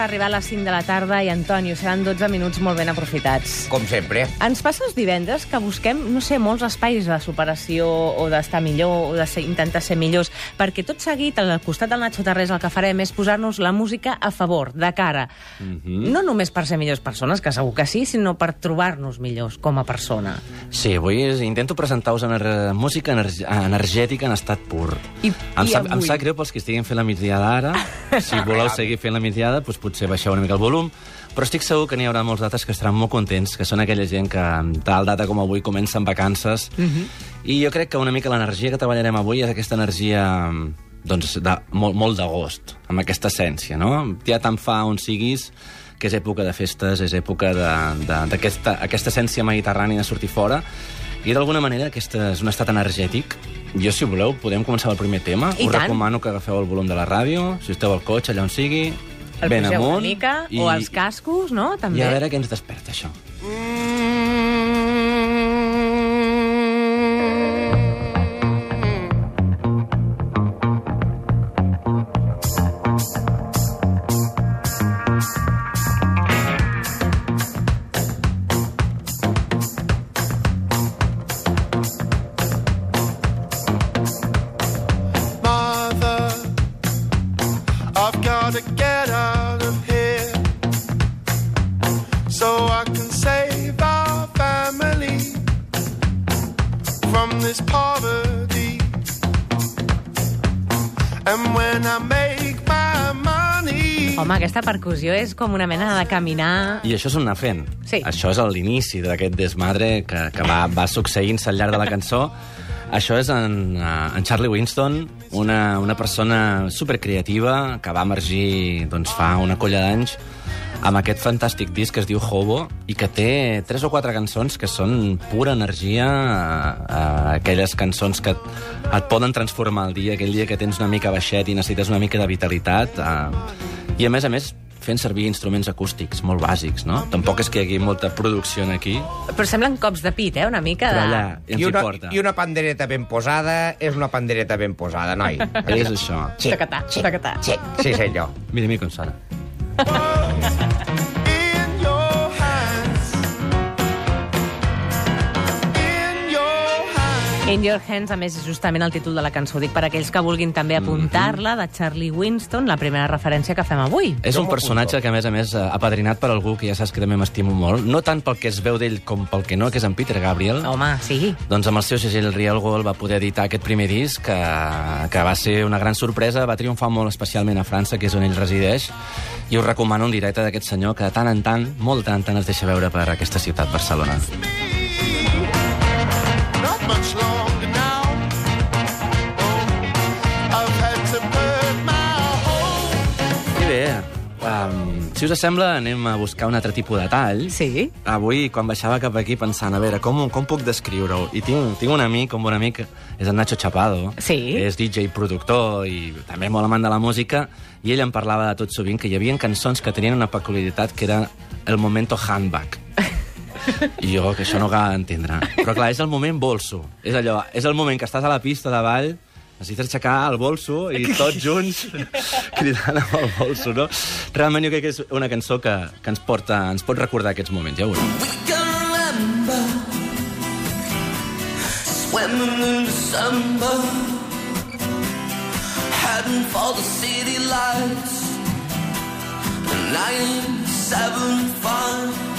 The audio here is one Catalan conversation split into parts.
12 minuts per arribar a les 5 de la tarda i, Antonio, seran 12 minuts molt ben aprofitats. Com sempre. Ens passa els divendres que busquem, no sé, molts espais de superació o d'estar millor o de ser, intentar ser millors, perquè tot seguit, al costat del Nacho Tarrés, el que farem és posar-nos la música a favor, de cara. Mm -hmm. No només per ser millors persones, que segur que sí, sinó per trobar-nos millors com a persona. Sí, avui intento presentar-vos ener música ener energètica en estat pur. I, em, i sap, avui? em sap greu pels que estiguin fent la migdiada ara. Si voleu seguir fent la migdiada, doncs potser baixeu una mica el volum. Però estic segur que n'hi haurà molts dates que estaran molt contents, que són aquella gent que tal data com avui comencen vacances. Mm -hmm. I jo crec que una mica l'energia que treballarem avui és aquesta energia doncs, de, molt, molt d'agost, amb aquesta essència, no? Ja tant fa on siguis, que és època de festes, és època d'aquesta aquesta essència mediterrània de sortir fora, i d'alguna manera aquest és un estat energètic. Jo, si voleu, podem començar el primer tema. I Us tant. recomano que agafeu el volum de la ràdio, si esteu al cotxe, allà on sigui, El ben pugeu amunt. una mica, o els cascos, no? També. I a veure què ens desperta, això. Mother, And when I make my money, Home, aquesta percussió és com una mena de caminar... I això és un anar fent. Sí. Això és l'inici d'aquest desmadre que, que va, va succeint-se al llarg de la cançó. Això és en, eh, en Charlie Winston, una, una persona supercreativa que va emergir doncs, fa una colla d'anys amb aquest fantàstic disc que es diu Hobo i que té tres o quatre cançons que són pura energia, eh, eh, aquelles cançons que et, et poden transformar el dia, aquell dia que tens una mica baixet i necessites una mica de vitalitat. Eh, I a més a més fent servir instruments acústics molt bàsics, no? Tampoc és que hi hagi molta producció aquí, Però semblen cops de pit, eh? Una mica de... però allà ens I hi una, porta. I una pandereta ben posada és una pandereta ben posada, noi. És això. Tacatà, tacatà. Sí, sí senyor. Mira, mira com sona. In Your Hands, a més, és justament el títol de la cançó. Dic per aquells que vulguin també apuntar-la, de Charlie Winston, la primera referència que fem avui. És un personatge que, a més a més, eh, apadrinat per algú que ja saps que també m'estimo molt, no tant pel que es veu d'ell com pel que no, que és en Peter Gabriel. Home, sí. Doncs amb el seu segell Real Gold va poder editar aquest primer disc, que, que va ser una gran sorpresa, va triomfar molt especialment a França, que és on ell resideix, i us recomano un directe d'aquest senyor que de tant en tant, molt tant en tant, es deixa veure per aquesta ciutat, Barcelona. Si us sembla, anem a buscar un altre tipus de tall. Sí? Avui, quan baixava cap aquí pensant, a veure, com, com puc descriure-ho? I tinc, tinc un amic, un bon amic, és el Nacho Chapado. Sí. És DJ productor i també molt amant de la música, i ell em parlava de tot sovint que hi havia cançons que tenien una peculiaritat que era el momento handbag. I jo, que això no acaba d'entendre. Però clar, és el moment bolso. És allò, és el moment que estàs a la pista de ball, necessites aixecar el bolso i tots junts cridant amb el bolso, no? Realment jo crec que és una cançó que, que ens, porta, ens pot recordar aquests moments, ja ho veureu. We can remember swimming in December, heading for the city lights. 975, we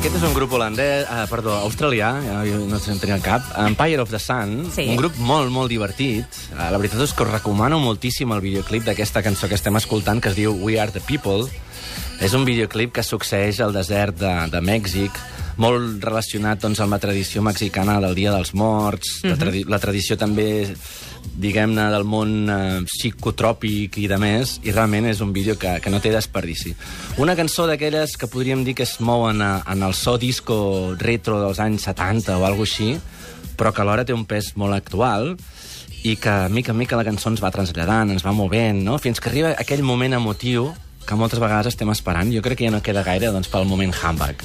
Aquest és un grup holandès, eh, perdó, australià, jo no sé, en tenia el cap, Empire of the Sun, Sí. un grup molt, molt divertit. Eh, la veritat és que us recomano moltíssim el videoclip d'aquesta cançó que estem escoltant, que es diu We Are the People. És un videoclip que succeeix al desert de, de Mèxic, molt relacionat doncs, amb la tradició mexicana del Dia dels Morts, la, tradi la tradició també, diguem-ne, del món eh, psicotròpic i de més, i realment és un vídeo que, que no té desperdici. Una cançó d'aquelles que podríem dir que es mouen a, en el so disco retro dels anys 70 o alguna així, però que alhora té un pes molt actual, i que mica en mica la cançó ens va traslladant, ens va movent, no? fins que arriba aquell moment emotiu que moltes vegades estem esperant. Jo crec que ja no queda gaire doncs, pel moment handbag.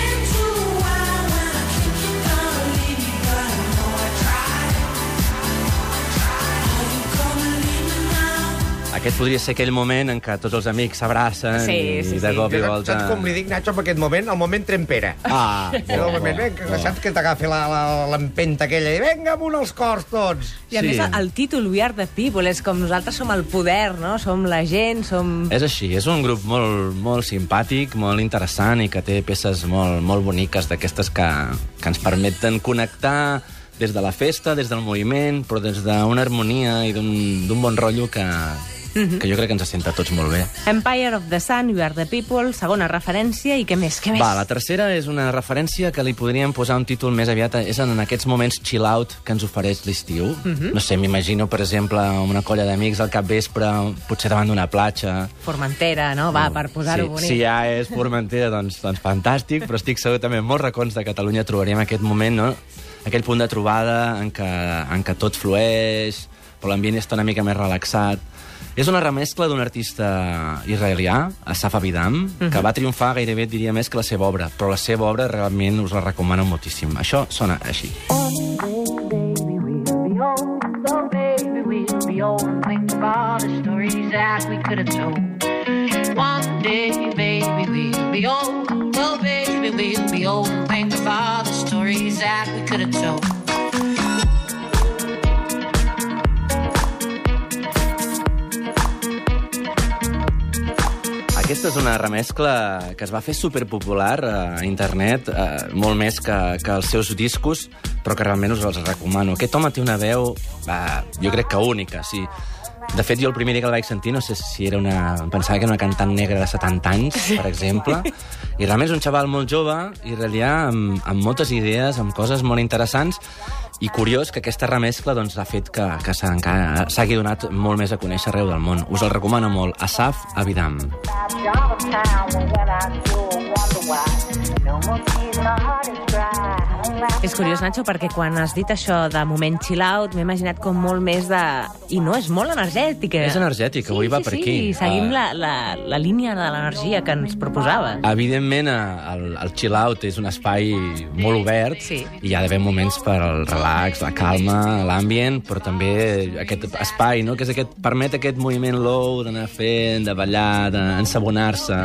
Aquest podria ser aquell moment en què tots els amics s'abracen Sí, sí, i de sí. cop i volta... saps com li dic, Nacho, en aquest moment? El moment trempera. Ah, És el moment, vinga, saps que t'agafi la- la- l'empenta aquella i vinga, amunt els cors tots. I a Sí. més, el títol We Are The People és com nosaltres som el poder, no? Som la gent, som... És així, és un grup molt, molt simpàtic, molt interessant i que té peces molt, molt boniques d'aquestes que, que ens permeten connectar des de la festa, des del moviment, però des d'una harmonia i d'un d'un bon rotllo que, que jo crec que ens senta a tots molt bé. Empire of the Sun, We Are The People, segona referència, i què més? Què més? Va, la tercera és una referència que li podríem posar un títol més aviat, és en aquests moments chill out que ens ofereix l'estiu. No sé, m'imagino, per exemple, una colla d'amics al capvespre, potser davant d'una platja, Formentera, no? Va, per posar-ho sí, bonic. Si ja és Formentera, doncs, doncs fantàstic, però estic segur també en molts racons de Catalunya trobaríem aquest moment, no? aquell punt de trobada en què, en què tot flueix, però l'ambient està una mica més relaxat. És una remescla d'un artista israelià, Asaf Abidam, que va triomfar gairebé, diria, més que la seva obra, però la seva obra realment us la recomano moltíssim. Això sona així. baby, we'll be old. Oh, baby, we'll be old. And think of all the stories that we could have told. One day, baby, we'll be old. Oh, baby, we'll be old. Think of Aquesta és una remescla que es va fer superpopular a internet, eh, molt més que, que els seus discos, però que realment us els recomano. Aquest home té una veu, eh, jo crec que única, sí. De fet, jo el primer dia que el vaig sentir, no sé si era una... Pensava que era una cantant negra de 70 anys, per exemple, i realment és un xaval molt jove, israelià, amb, amb moltes idees, amb coses molt interessants, i curiós que aquesta remescla doncs, ha fet que, que s'hagi donat molt més a conèixer arreu del món. Us el recomano molt. Asaf Abidam. És curiós, Nacho, perquè quan has dit això de moment chill out, m'he imaginat com molt més de... I no, és molt energètica. És energètica, avui va per sí, aquí. Sí, seguim Ah. la, la, la línia de l'energia que ens proposava. Evidentment, eh, el, el chill out és un espai molt obert Sí. i hi ha d'haver moments per al relax, la calma, l'ambient, però també aquest espai, no? que és aquest, permet aquest moviment low d'anar fent, de ballar, d'ensabonar-se.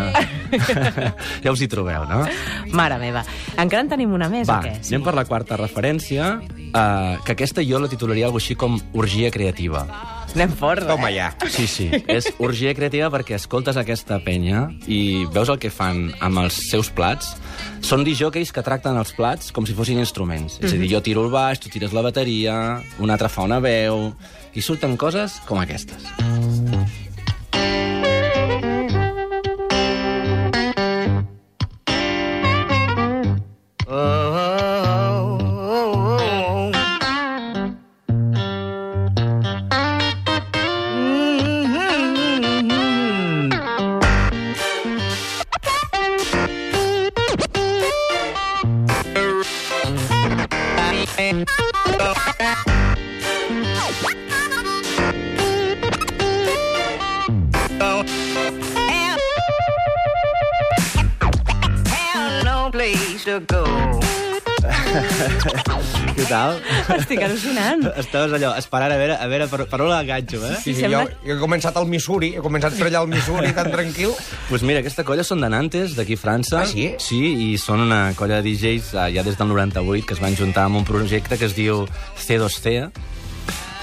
ja us hi trobeu, no? Mare meva. Encara en tenim una més, Va, o què? anem per la quarta referència, eh, que aquesta jo la titularia alguna així com orgia creativa. Anem fort, Toma eh? ja. Sí, sí. És orgia creativa perquè escoltes aquesta penya i veus el que fan amb els seus plats. Són disjòqueis que tracten els plats com si fossin instruments. És a dir, jo tiro el baix, tu tires la bateria, un altre fa una veu... I surten coses com aquestes. no to go. Què tal? Estic al·lucinant. Estaves allò, esperant a veure, a veure per, per on l'enganxo, eh? Sí, sí, sembla- jo, jo he començat al Missouri, he començat per allà al Missouri tan tranquil. pues mira, aquesta colla són de Nantes, d'aquí a França. Ah, sí? Sí, i són una colla de DJs eh, ja des del 98 que es van juntar amb un projecte que es diu C2C,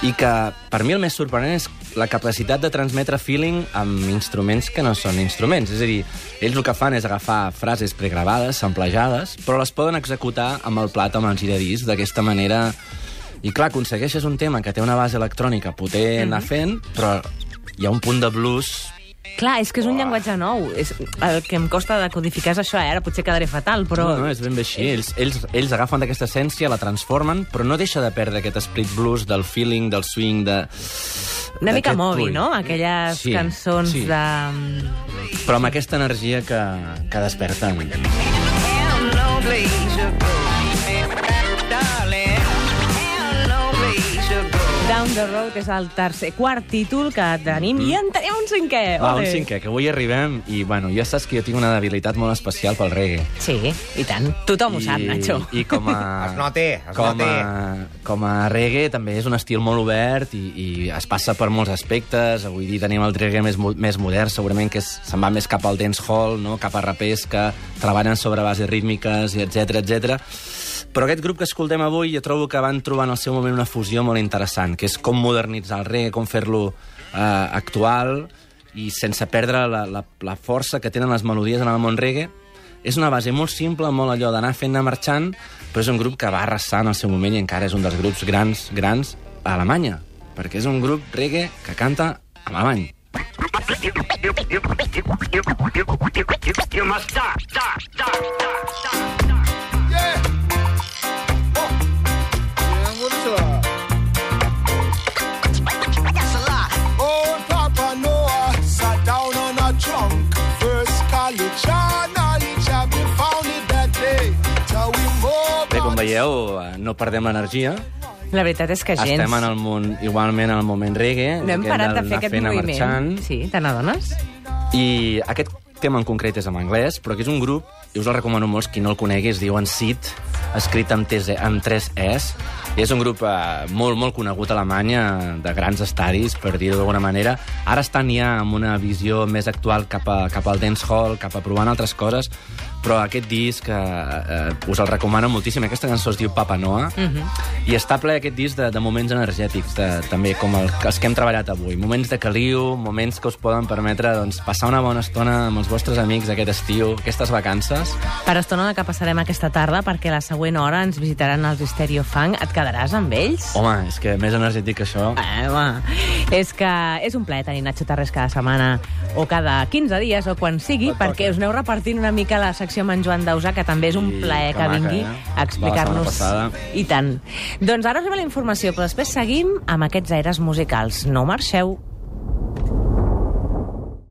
i que per mi el més sorprenent és la capacitat de transmetre feeling amb instruments que no són instruments. És a dir, ells el que fan és agafar frases pregravades, samplejades, però les poden executar amb el plat, amb el giradís, d'aquesta manera... I clar, aconsegueixes un tema que té una base electrònica potent, anar fent, però hi ha un punt de blues Clar, és que és un llenguatge nou. És, el que em costa de codificar és això, eh? Ara potser quedaré fatal, però... No, no, és ben bé així. Ells, ells, ells agafen d'aquesta essència, la transformen, però no deixa de perdre aquest split blues del feeling, del swing, de... Una mica fluid. no? Aquelles Sí, cançons sí. de... Però amb aquesta energia que, que desperten. no place the Road és el tercer, quart títol que tenim i en tenim un cinquè. Mm. Va, un cinquè, que avui arribem i, bueno, ja saps que jo tinc una debilitat molt especial pel reggae. Sí, i tant. Tothom ho sap, Nacho. I com a... Es nota, es com. A, com a reggae també és un estil molt obert i, i es passa per molts aspectes. Avui dia tenim el reggae més, més modern, segurament que se'n va més cap al dancehall, no? cap a rapers que treballen sobre bases rítmiques, i etc etc. Però aquest grup que escoltem avui jo trobo que van trobar en el seu moment una fusió molt interessant, que és com modernitzar el reggae, com fer-lo eh, actual i sense perdre la, la, la força que tenen les melodies en el món reggae. És una base molt simple, molt allò d'anar fent-ne marxant, però és un grup que va arrasar en el seu moment i encara és un dels grups grans, grans a Alemanya, perquè és un grup reggae que canta en alemany. Yeah. Bé, com veieu, eh, no perdem l'energia. La veritat és que gens. Estem en el món, igualment en el moment reggae. No hem parat de fer aquest moviment. marxant. Sí, te n'adones? I aquest tema en concret és en anglès, però que és un grup, i us el recomano molt, qui no el conegui, es diuen Seed, escrit amb, tes, amb tres Es, i és un grup eh, molt, molt conegut a Alemanya, de grans estadis, per dir-ho d'alguna manera. Ara estan ja amb una visió més actual cap, a, cap al dancehall, cap a provant altres coses, però aquest disc eh, eh, us el recomano moltíssim. Aquesta cançó es diu Papa Noa, i està ple aquest disc de, de moments energètics, de, també com el, els que hem treballat avui. Moments de caliu, moments que us poden permetre doncs, passar una bona estona amb els vostres amics aquest estiu, aquestes vacances. Per estona que passarem aquesta tarda, perquè la següent hora ens visitaran els Stereo Funk. Et quedaràs amb ells? Home, és que més energètic que això... Eh, home, és que és un plaer tenir Nacho Tarrés cada setmana o cada 15 dies o quan sigui, perquè us aneu repartint una mica la secció amb en Joan Dausà, que també és un Sí, plaer que que maca, vingui eh? a explicar-nos... I tant. Doncs ara arriba la informació, però després seguim amb aquests aires musicals. No marxeu.